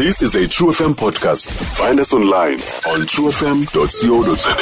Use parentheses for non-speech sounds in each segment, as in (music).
This is a True FM podcast. Find us online on truefm.co.za.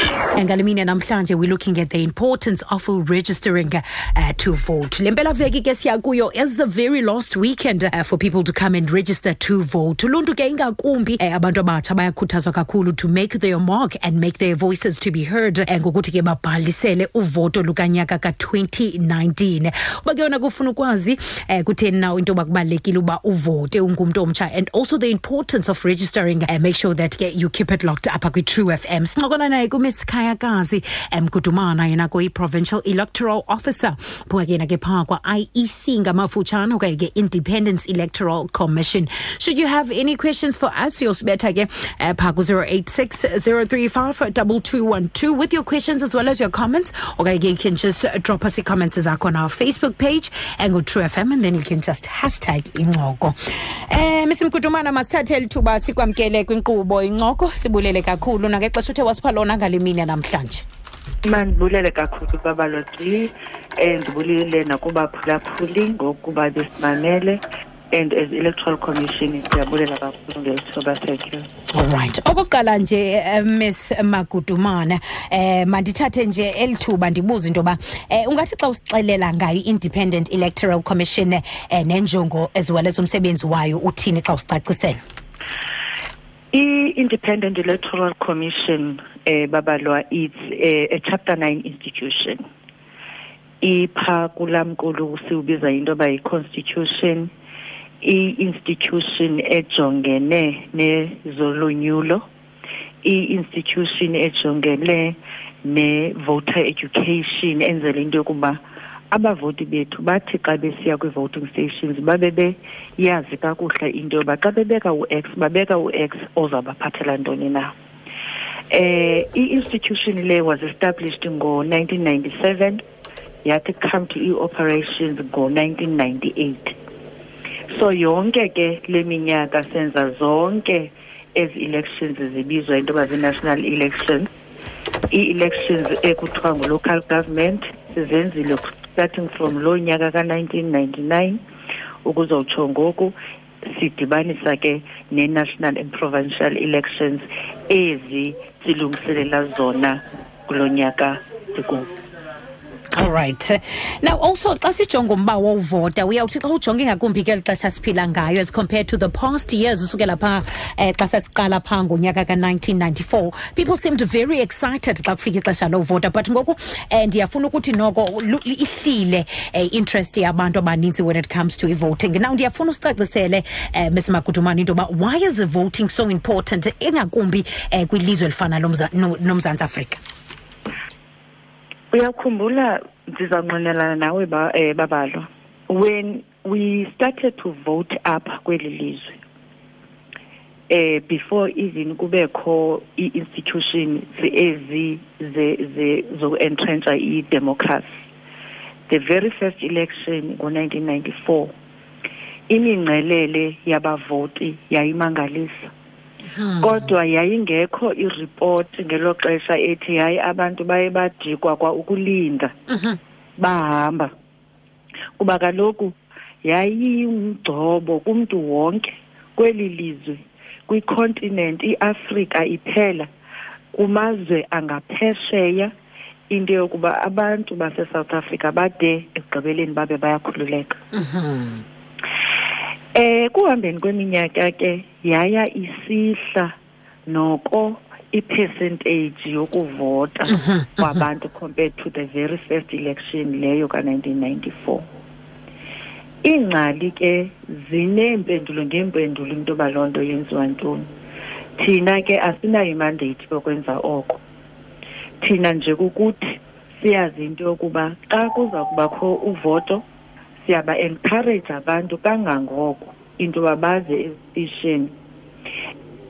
ngalimini namhlanje we're looking at the importance of registering uh, to vote le mpelaveki ke siya kuyo as the very last weekend uh, for people to come and register to vote uluntu ke ingakumbi uh, abantu abatsha bayakhuthazwa kakhulu to make their mark and make their voices to be heard uh, ngokuthi ke babhalisele uvoto lukanyaka ka-2019 uba ke yona kufuna ukwazi um kutheni na into yoba kubalulekile uba uvote ungumntu omtsha and also the importance of registering and make sure that you keep it locked apha kwi-true fm sincokola naye kumiss khayakazi mgudumana yena kuyi-provincial electoral officer. Phuka ke yena ke kwa-iec ngamafutshane okanye ke independence electoral commission. Should you have any questions for us uyosibetha ke uh, phaa ku-086 035 2212 with your questions as well as your comments. Okanye ke you can just drop us i-comments zakho on our facebook page and engu-true fm and then you can just hashtag incoko um mr mgudumana masithathe eli thuba sikwamkele kwinkqubo. Incoko sibulele kakhulu. Nangexesha uthe wasipha lona ngale mini namhlanje mandibulele kakhulu babalotri um ndibulile nakubaphulaphuli ngokuba besimamele and as electoral commission siyabulela kakhulu ngelithuba thank you. Alright okokuqala nje uh, miss magudumana eh mandithathe nje elithuba ndibuza into yoba eh ungathi xa usixelela ngayo i-independent electoral commission eh nenjongo as well as umsebenzi wayo uthini xa usicacisela? I-independent electoral commission eh babalwa it's a, a chapter 9 institution. Ipha kulamkulu siubiza into ba yi-constitution. I-institution ejongene nezolonyulo i-institution ejongene ne-voter education enzela into yokuba abavoti bethu bathi xa besiya kwi-voting stations babe beyazi kakuhle into yoba xa bebeka u-x babeka u-x ozawubaphathela ntoni na. Eh i-institution le was established ngo-1997 yathi come to i-operations ngo-1998 so yonke ke le minyaka senza zonke ezi elections zibizwa into yoba zii-national elections. Ii-elections ekuthiwa ngu-local government sizenzile starting from loo nyaka ka-1999 ukuzotsho ngoku sidibanisa ke ne-national and provincial elections ezi silungiselela zona kulo nyaka sikuwo all right. Now also xa sijonga umba wovota uyawuthi xa ujonge ngakumbi ke eli xesha siphila ngayo as compared to the past years usukela phaa um xa sesiqala phaa ngonyaka ka-1994 people seemed very excited xa kufika ixesha lovota. But ngoku um ndiyafuna ukuthi noko ihlile um interest yabantu abaninzi when it comes to i-voting now ndiyafuna usicacisele um ms magudumana into yoba why is voting so important ingakumbi um kwilizwe elifana lomza- nomzantsi afrika uyakhumbula ndizawunqinelana nawe ba, eh, babalo when we started to vote up kweli lizwe eh before even kubekho i-institution ezi ze- ze- zoku-entrentsha i-democracy the very first election ngo-1994 imingcelele yabavoti yayimangalisa. Kodwa yayingekho iripoti ngelo xesha ethi hayi abantu baye badikwa kwa ukulinda. Bahamba. Kuba kaloku yayingcobo kumntu wonke kweli lizwe kwicontinent iafrika iphela kumazwe angaphesheya into yokuba abantu basesouth africa bade ekugqibeleni babe bayakhululeka. Eh kuhambeni kweminyaka ke yaya isihla noko ipercentage yokuvota kwabantu compared to the very first election leyo ka-1994 iingcali ke zineempendulo ngeempendulo into yoba loo nto yenziwa ntoni. Thina ke asinayo imandate yokwenza oko. Thina nje kukuthi siyazi into yokuba xa kuza kubakho uvoto siyaba-encourage abantu kangangoko into yoba baze ezitishini.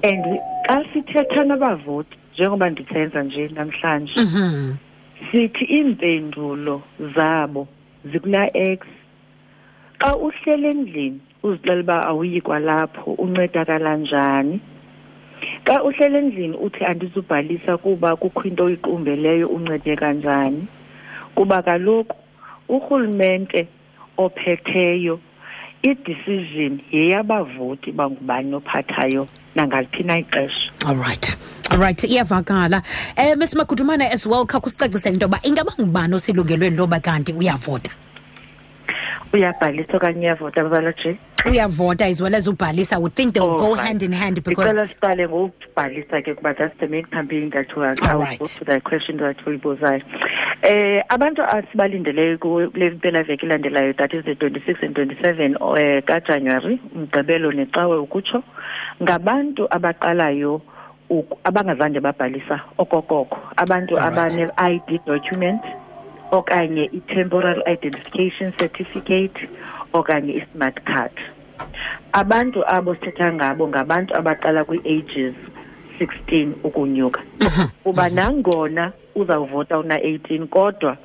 And xa sithetha nabavoti njengoba ndithenza nje namhlanje Mhm. sithi iimpendulo zabo zikulaa x. Xa uhlele endlini uzixela uba awuyi kwalapho uncedakala njani. Xa uhlele endlini uthi andizubhalisa kuba kukho into oyiqumbeleyo uncedeka njani kuba kaloku urhulumente ophetheyo i-decision yeyabavoti bangubani ophathayo nangaliphi na ixesha. Alright alright iyavakala. Um mesimakudumana as well kha kusicacisele into yoba ingaba ngubani oselungelweni loba kanti uyavota? Uyabhalisa okanye uyavota babaloje uyavota as well as ubhalisa would think they will go Alright. hand in hand because siqale ngokubhalisa ke kuba that's the main campaign that we are I will Alright. go to the question that uyibuzayo eh abantu asibalindeleyo ku- kule mpelaveki ilandelayo that is the 26 and 27 eh kaJanuary umgqibelo necawe ukutsho ngabantu abaqalayo abangazange babhalisa okokoko abantu Alright. abane ID document okanye i-temporal identification certificate okanye i-smart card. Abantu abo sithetha ngabo ngabantu abaqala kwi-ages 16 ukunyuka. Kuba nangona uzawuvota una-18 kodwa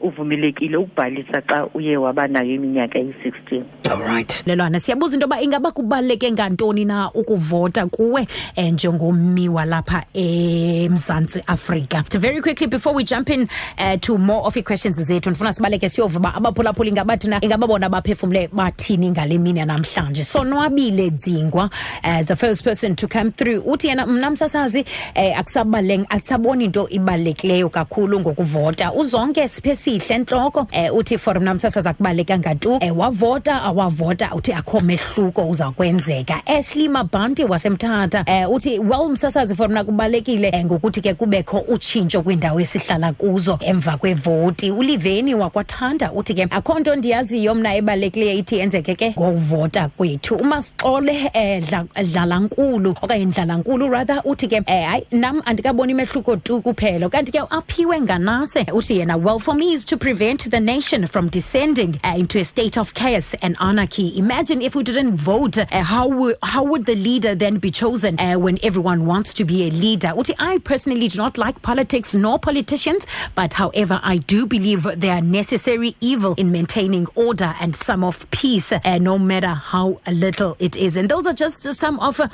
uvumelekile ukubhalisa xa uye waba nayo iminyaka eyi-16 alright lelwana siyabuza into yoba ingaba kubaluleke ngantoni na ukuvota kuwe um njengommi walapha emzantsi afrika? So very quickly before we jump in uh, to more of ii-questions zethu ndifuna sibaleke siyova uba abaphulaphuli ingaba thina ingaba bona baphefumle bathini ngale mini yanamhlanje sonwabile dzingwa as the first person to come through. Uthi yena mna msasazi um akusabaleng akusaboni into ibalulekileyo kakhulu ngokuvota. Uzonke siphe sihle ntloko um uthi for mna msasazi akubalulekanga tu um wavota awavota. Uthi akho mehluko uza kwenzeka. Ashley mabanti wasemthatha. Um uthi well msasazi for mna kubalulekile um ngokuthi ke kubekho utshintsho kwiindawo esihlala kuzo emva kwevoti. Uliveni wakwathanda uthi ke akho nto ndiyaziyo mna ebalulekileyo ithi yenzeke ke ngovota kwethu. Umasixole um dlalankulu okanye ndlalankulu rather uthi ke um hayi nam andikaboni mehluko tu kuphela. Kanti ke aphiwe nganase uthi yena well for me is to prevent the nation from descending uh, into a state of chaos and anarchy. Imagine if we didn't vote uh, how, wo- how would the leader then be chosen uh, when everyone wants to be a leader? I personally do not like politics nor politicians but however i do believe they are necessary evil in maintaining order and some of peace uh, no matter how little it is. And those are just some of uh,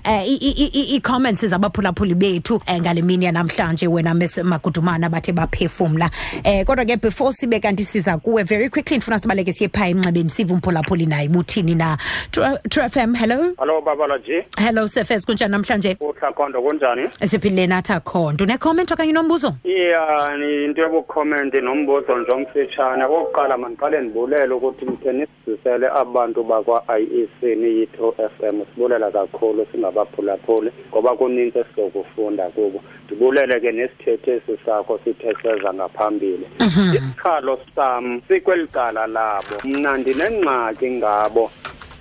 bethu uh, Miss before sibe kanti siza kuwe very quickly. Ndifuna sibaleke siye phaa emnxebeni sive umphulaphuli naye buthini na. True FM hello? Hello babalaji hello sefes kunjani namhlanje? Uthakhondo kunjani? Siphilile nathi akho unecomment okanye unombuzo? Iya ni into yokukhomenti nombuzo nje omfitshane. Okokuqala mandiqale ndibulele ukuthi mthe nisizisele abantu bakwa-i e c niyitho f m. Sibulela kakhulu singabaphulaphuli ngoba kunintsi esizokufunda kubo sidibulele-ke nesithethe sakho sithehleza ngaphambili. Mhm. Isikhalo sam sikweli cala labo. Mna ndinengxaki ngabo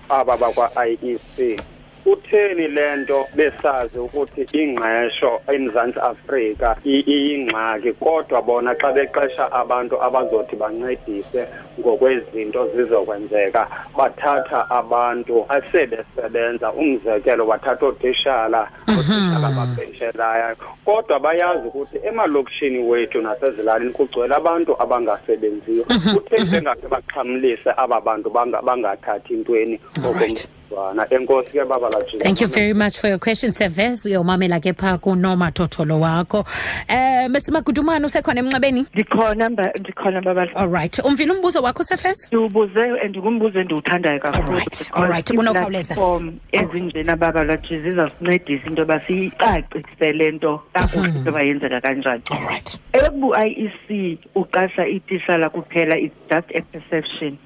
aba bakwa-i e c. kutheni le nto besazi ukuthi ingqesho eMzantsi Afrika i- iyingxaki? Kodwa bona xa beqesha abantu abazothi bancedise ngokwezinto zizokwenzeka bathatha abantu asebesebenza. Umzekelo bathatha ootishala ootishala babhenshelayo kodwa bayazi ukuthi emalokishini wethu nasezilalini kugcwele abantu abangasebenziyo. Kutheni bengakhe baxhamlise aba bantu banga- bangathathi ntweni Alright. Okomzwana enkosi ke baba lajika Thank you very much for your question Seves. Uyomamela ke phaa kunomathotholo wakho. Um mesimakudumane usekhona emnxebeni? Ndikhona mba- ndikhona all right. Umvile umbuzo wakho sefes ndiwubuze and ngumbuzo endiwuthandayo kakhulu. Alright, because alright, iiplatform ezinjena baba lwathi zizasincedisa into yoba siyicacisele nto kakuhle into yoba yenzeka kanjani. Alright ebu-iec uqasha itishala kuphela it's just a perception.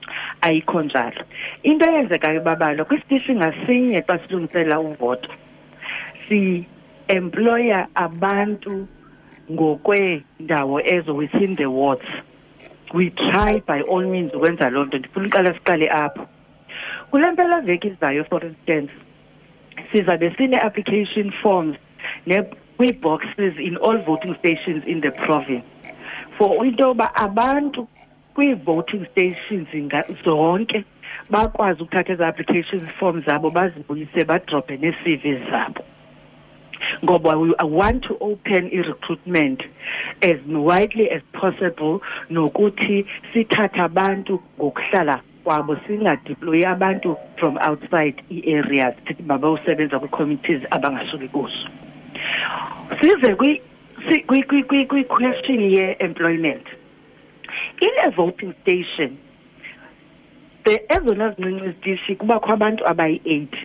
Ayikho njalo. Into eyenzekayo babalo kwisitishi ngasinye xa silungisela uvoto si-employa abantu ngokweendawo ezo within the wards. We try by all means ukwenza loo nto. Ndifuna uqala siqale apho. Kule mpelaveki izayo for instance sizabe sine-application forms kwii-boxes in all voting stations in the province. For into yoba abantu kwii-voting stations zonke bakwazi ukuthatha ezi application forms zabo bazibuyise badrobhe nee-cvs zabo. Ngoba we want to open i-recruitment as widely as possible nokuthi sithathe abantu ngokuhlala kwabo singadeployi abantu from outside ii-areas sithi mabawusebenza kwii-committees abangasuki kuzo. Size kwi- si- kwi- kwi- kwi- kwi-question ye-employment. In a voting station ezona zincinci izitishi kubakho abantu abayi-eight.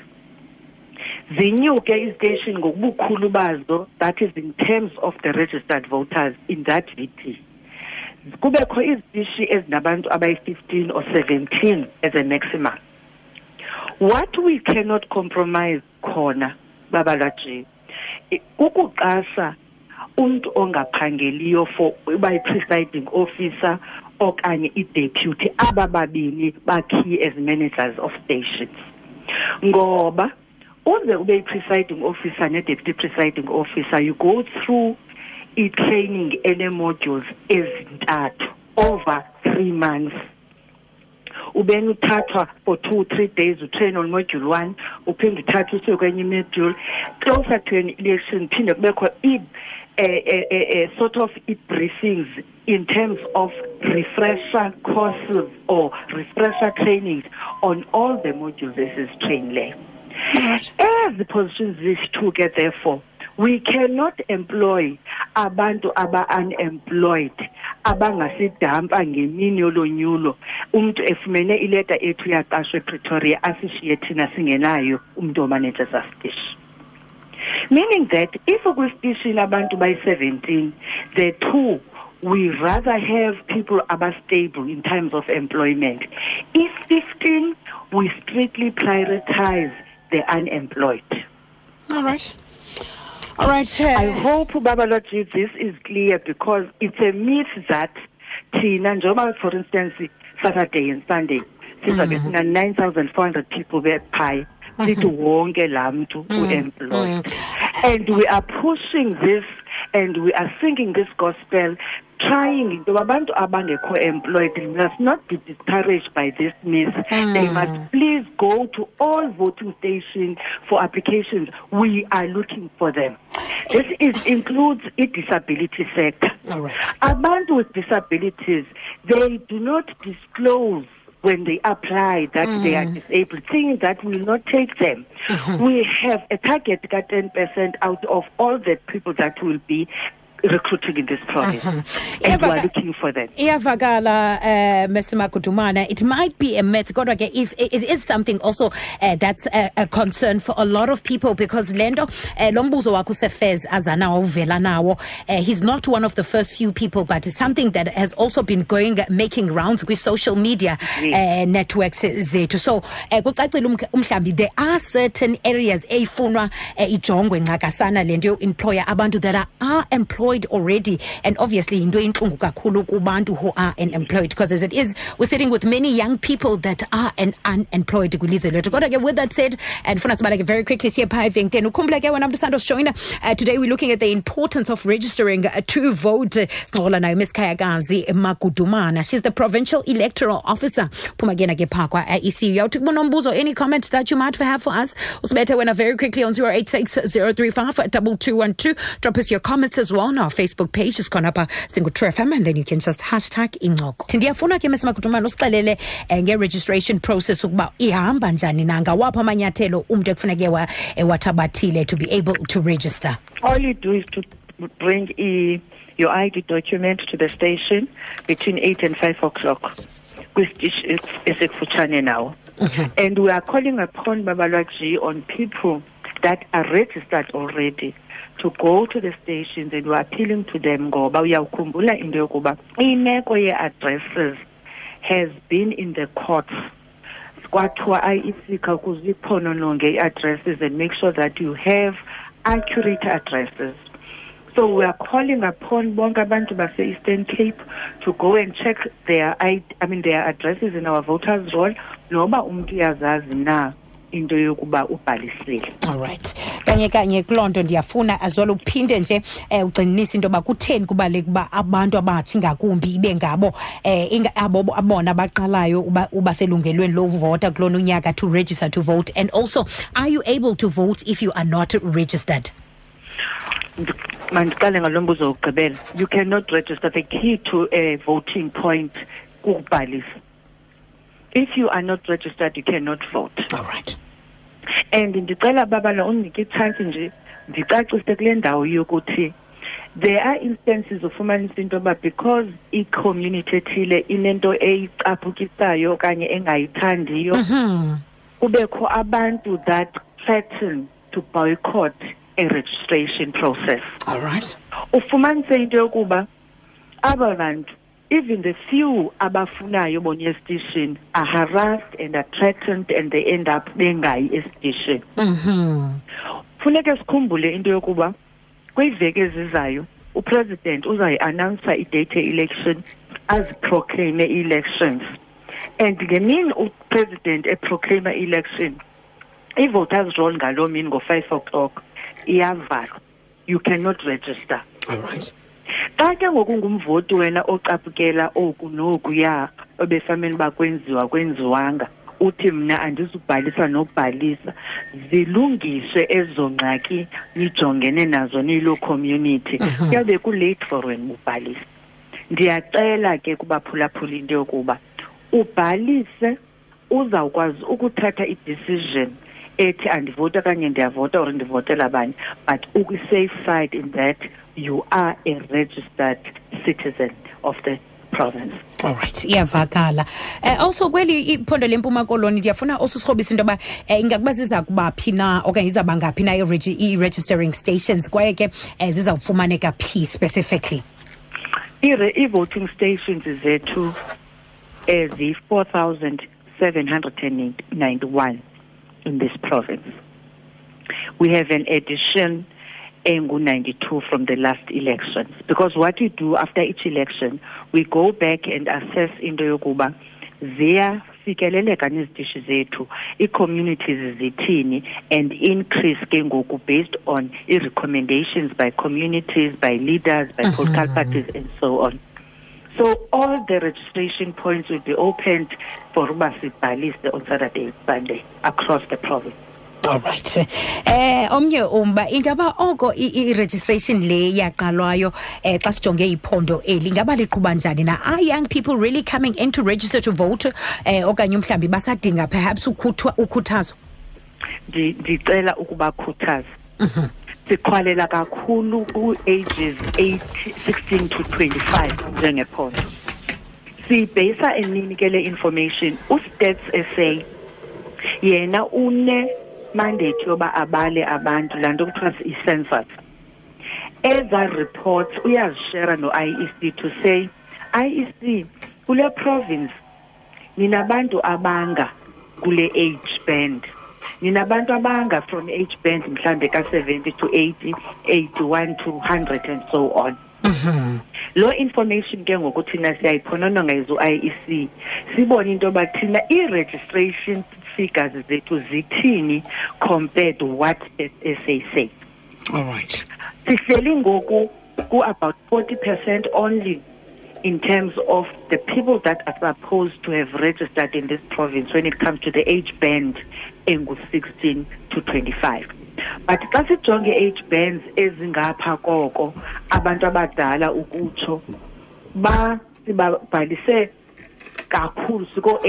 Zinyuke iziteshi ngokubukhulu bazo that is in terms of the registered voters in that vt kubekho izitishi ezinabantu abayi-fifteen or seventeen as a maximum. What we cannot compromise khona babalwaji kukuqasha umuntu ongaphangeliyo for uba yi-presiding officer okanye i-deputy aba babini bakey as managers of stations. Ngoba uze ube yi-presiding officer ne-deputy presiding officer you go through i-training ene-modules ezintathu over three months. Ubeni uthathwa for two three days utrain on module one uphinde uthathe usuke kwenye imodule. Closer to an election phinde kubekho uh, sort of briefings in terms of refresher courses or refresher trainings on all the modules this is trained there. As the positions these two get therefore, we cannot employ abantu aba-unemployed abangasidampa ngemini yolonyulo umntu efumene ileta ethu yaqashwa epretoria asishiye thina singenayo umntu omanagers astishi meaning that if kwisitishini abantu bayi-17 the two we rather have people abastable in terms of employment. If 15 we strictly prioritize the unemployed. All right. All right uh, i hope babaloji this is clear because it's a myth that thina njengoba for instance saturday and sunday sizabe Mhm. sina 9400 people bephaya (laughs) sithi wonke laa mntu mm, mm, u-employed. Mm. and we are pushing this and we are singing this gospel trying oh. into abantu abangekho employed must not be discouraged by this myth they must please go to all voting stations for applications. We are looking for them. This is includes i-disability sector. All right. Abantu with disabilities they do not disclose when they apply that they are mm. disabled, saying that will not take them. (laughs) We have a target that 10% out of all the people that will be recruiting in this province. And we are looking for that. iyavakala uh, Mr. Magudumana it might be a myth kodwa ke if it it is something also uh, that's a, a concern for a lot of people because lento uh, lo mbuzo wakho sefez azanawo uvela nawo uh, he's not one of the first few people but it's something that has also been going making rounds with social media uh, networks zethu so kucacile umk- umhlambi there are certain areas eyifunwa uh, ijongwe ncakasana lento yo-employer abantu that are, are employed already. And obviously into inhlungu kakhulu kubantu who are unemployed because as it is we're sitting with many young people that are an unemployed kwilizwe lethu. Kodwa ke with that said and funa sibaleke very quickly siye phaa evenkeni. Ukhumbule ke wena mntu sandosijoyina uh, today we're looking at the importance of registering uh, to vote sincokola nayo miss khayakazi magudumana. She's the provincial electoral officer. Phuma kuyena ke phaa kwa-ec uyawuthi kubonombuzo any comment that you might have for us? Usibethe wena very quickly on 086 035 2212 drop us your comments as well our facebook page sikhona pha uh, singu-true fm and then you can just hashtag incoko. Ndiyafuna ke mesimagudumana usixelele um nge-registration process ukuba ihamba njani na ngawaphi amanyathelo umntu ekufuneke ewa- ewathabathile eh, to be able to register? All you do is to bring i- your ID document to the station between 8 and 5 o'clock. kwisitishi esikufutshane nawo. Mhm. And we are calling upon babalwaji on people that are registered already to go to the stations and we're appealing to them ngoba uyawukhumbula into yokuba imeko ye-addresses has been in the courts. Kwathiwa ayisika ukuze iphonononge i-addresses and make sure that you have accurate addresses. So we are calling upon bonke abantu base-eastern cape to go and check their I, I mean their addresses in our voters roll. Noba umntu uyazazi na into yokuba ubhalisile. Alright kanye kanye kuloo nto ndiyafuna as well uphinde nje um ugxininise into yoba kutheni kubaluleka uba abantu abathi ngakumbi ibe ngabo um abo abona baqalayo uba, selungelweni lovota kulona unyaka to register to vote. And also are you able to vote if you are not registered? Ndi- mandiqale ngalo mbuzo wokugqibela. You cannot register. The key to a voting point kukubhalisa. If you are not registered you cannot vote. Alright and ndicela babala undinike itshansi nje ndicacise kule ndawo yokuthi there are instances ufumanisa into yoba because i-community ethile inento eyicaphukisayo okanye engayithandiyo Mhm. kubekho abantu that threaten to boycott a registration process all right ufumanise into yokuba aba bantu even the few abafunayo bona estation are harassed and are threatened and they end up bengayi estation Mhm. funeke sikhumbule into yokuba kwiveki ezizayo upresident uzayi-announsa idate ye-election aziproclaime ii-elections and ngemini upresident eproclaima i-election i-voters roll ngaloo mini ngo-five o'clock iyavalwa. You cannot register. All right. Xa ke ngoku ngumvoti wena ocaphukela oku nokuya ebefamele uba kwenziwa kwenziwanga uthi mna andizubhalisa nokubhalisa zilungiswe ezo ngxaki nijongene nazo niyiloo community. Kuyawube kulate for wena ubhalise. Ndiyacela ke kubaphulaphula into yokuba ubhalise uzawukwazi ukuthatha i-decision ethi andivoti okanye ndiyavota or ndivotela abanye but ukwi-safe side in that you are a registered citizen of the province. All right iyavakala. Um also kweli iphondo lempuma koloni ndiyafuna also sirhobisa into yoba um ingakuba ziza kubaphi na okanye izawuba ngaphi na ii-regi- ii-registering stations kwaye ke um zizawufumaneka phi specifically? Ire- i-voting stations zethu eziyi-four thousand seven hundred and ninety-one in this province. We have an addition engu-92 from the last elections because what we do after each election we go back and assess into yokuba ziyafikeleleka nezitishi zethu ii-communities zithini and increase ke ngoku based on i-recommendations by communities by leaders by mhm. political parties and so on. So all the registration points will be opened for uba sibhalise on saturday sunday across the province alright eh omnye umba ingaba oko i-registration le yaqalwayo eh xa sijonge iphondo eli ingaba liqhuba njani na? Are young people really coming in to register to vote? Eh okanye mhlawumbi basadinga perhaps ukhuthwa- ukhuthazo Ndi- ndicela ukubakhuthaza siqhwalela kakhulu ku-ages 8 16 to 25 njengephondo. Siyibheyisa enini ke le information ustats sa yena une mandate yoba abale abantu laa nto kuthiwa i-census eza reports uyazishera no-iec to say iec kule province ninabantu abanga kule age band. Ninabantu abanga from age band mhlambe ka-70 to 80 81 to 100 and so on lo information ke ngoku thina siyayiphonononga yizo IEC sibone into yoba thina i-registration figures zethu zithini compared to what SA say. Alright sihleli ngoku ku-about 40 percent only in terms of the people that are supposed to have registered in this province when it comes to the age band engu-16 to 25 but xa sijonge age bands ezingapha koko abantu abadala ukutsho ba sibabhalise kakhulu siko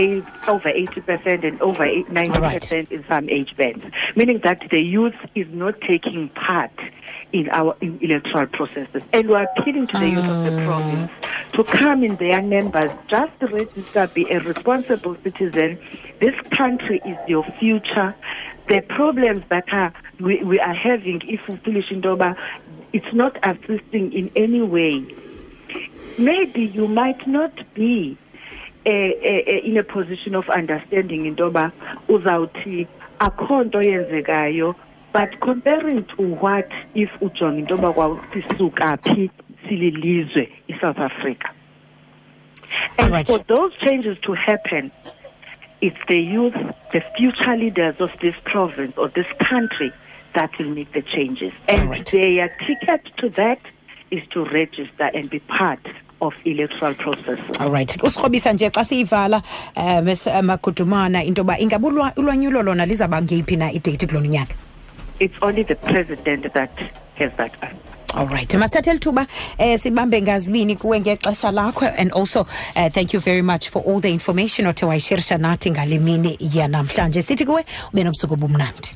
over 80 percent and over 90 percent in some age bands. Meaning that the youth is not taking part in our in electoral processes. And we're appealing to the youth of the mm. province to come in their numbers just register be a responsible citizen. This country is your future the problems that are we, we are having if we finish in Doba, it's not assisting in any way maybe you might not be uh, uh, in a position of understanding into yoba uzawuthi akho nto yenzekayo but comparing to what if ujonga into yoba kwasisuka phi sililizwe i-south africa and Alright. for those changes to happen it's the youth the future leaders of this province or this country that will make the changes and Alright. their ticket to that is to register and be part of electoral process alright usirhobisa nje xa siyivala um magudumana into yoba ingaba ulwa- ulwanyulo lona lizawuba ngeyiphi na ideyithi kulona unyaka it's only the president that has that. Alright masithathe lithuba um sibambe ngazibini kuwe ngexesha lakho. And also uh, thank you very much for all the information othe wayishirisha nathi ngale mini yanamhlanje. Sithi kuwe ube nobusuku obumnandi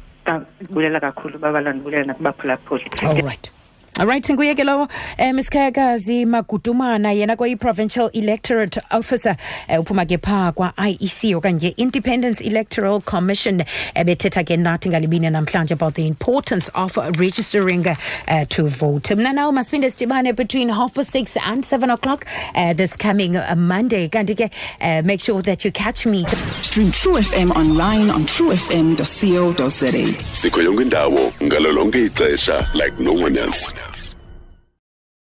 Bulela kakhulu babalwa ndibulela nakubaphulaphuli. Alright alright nguye ke lowo um isikhayakazi magudumana yena kwayi-provincial electorate officer um uphuma ke phaa kwa-iec okanye independence electoral commission ebethetha ke nathi ngalibini namhlanje about the importance of registering uh, to vote. Mna nawo masiphinde sidibane between half past six and seven o'clock uh, this coming uh, monday. Kanti ke uh, make sure that you catch me. Stream True FM online on truefm.co.za. sikho yonke indawo ngalo lonke ixesha like no one else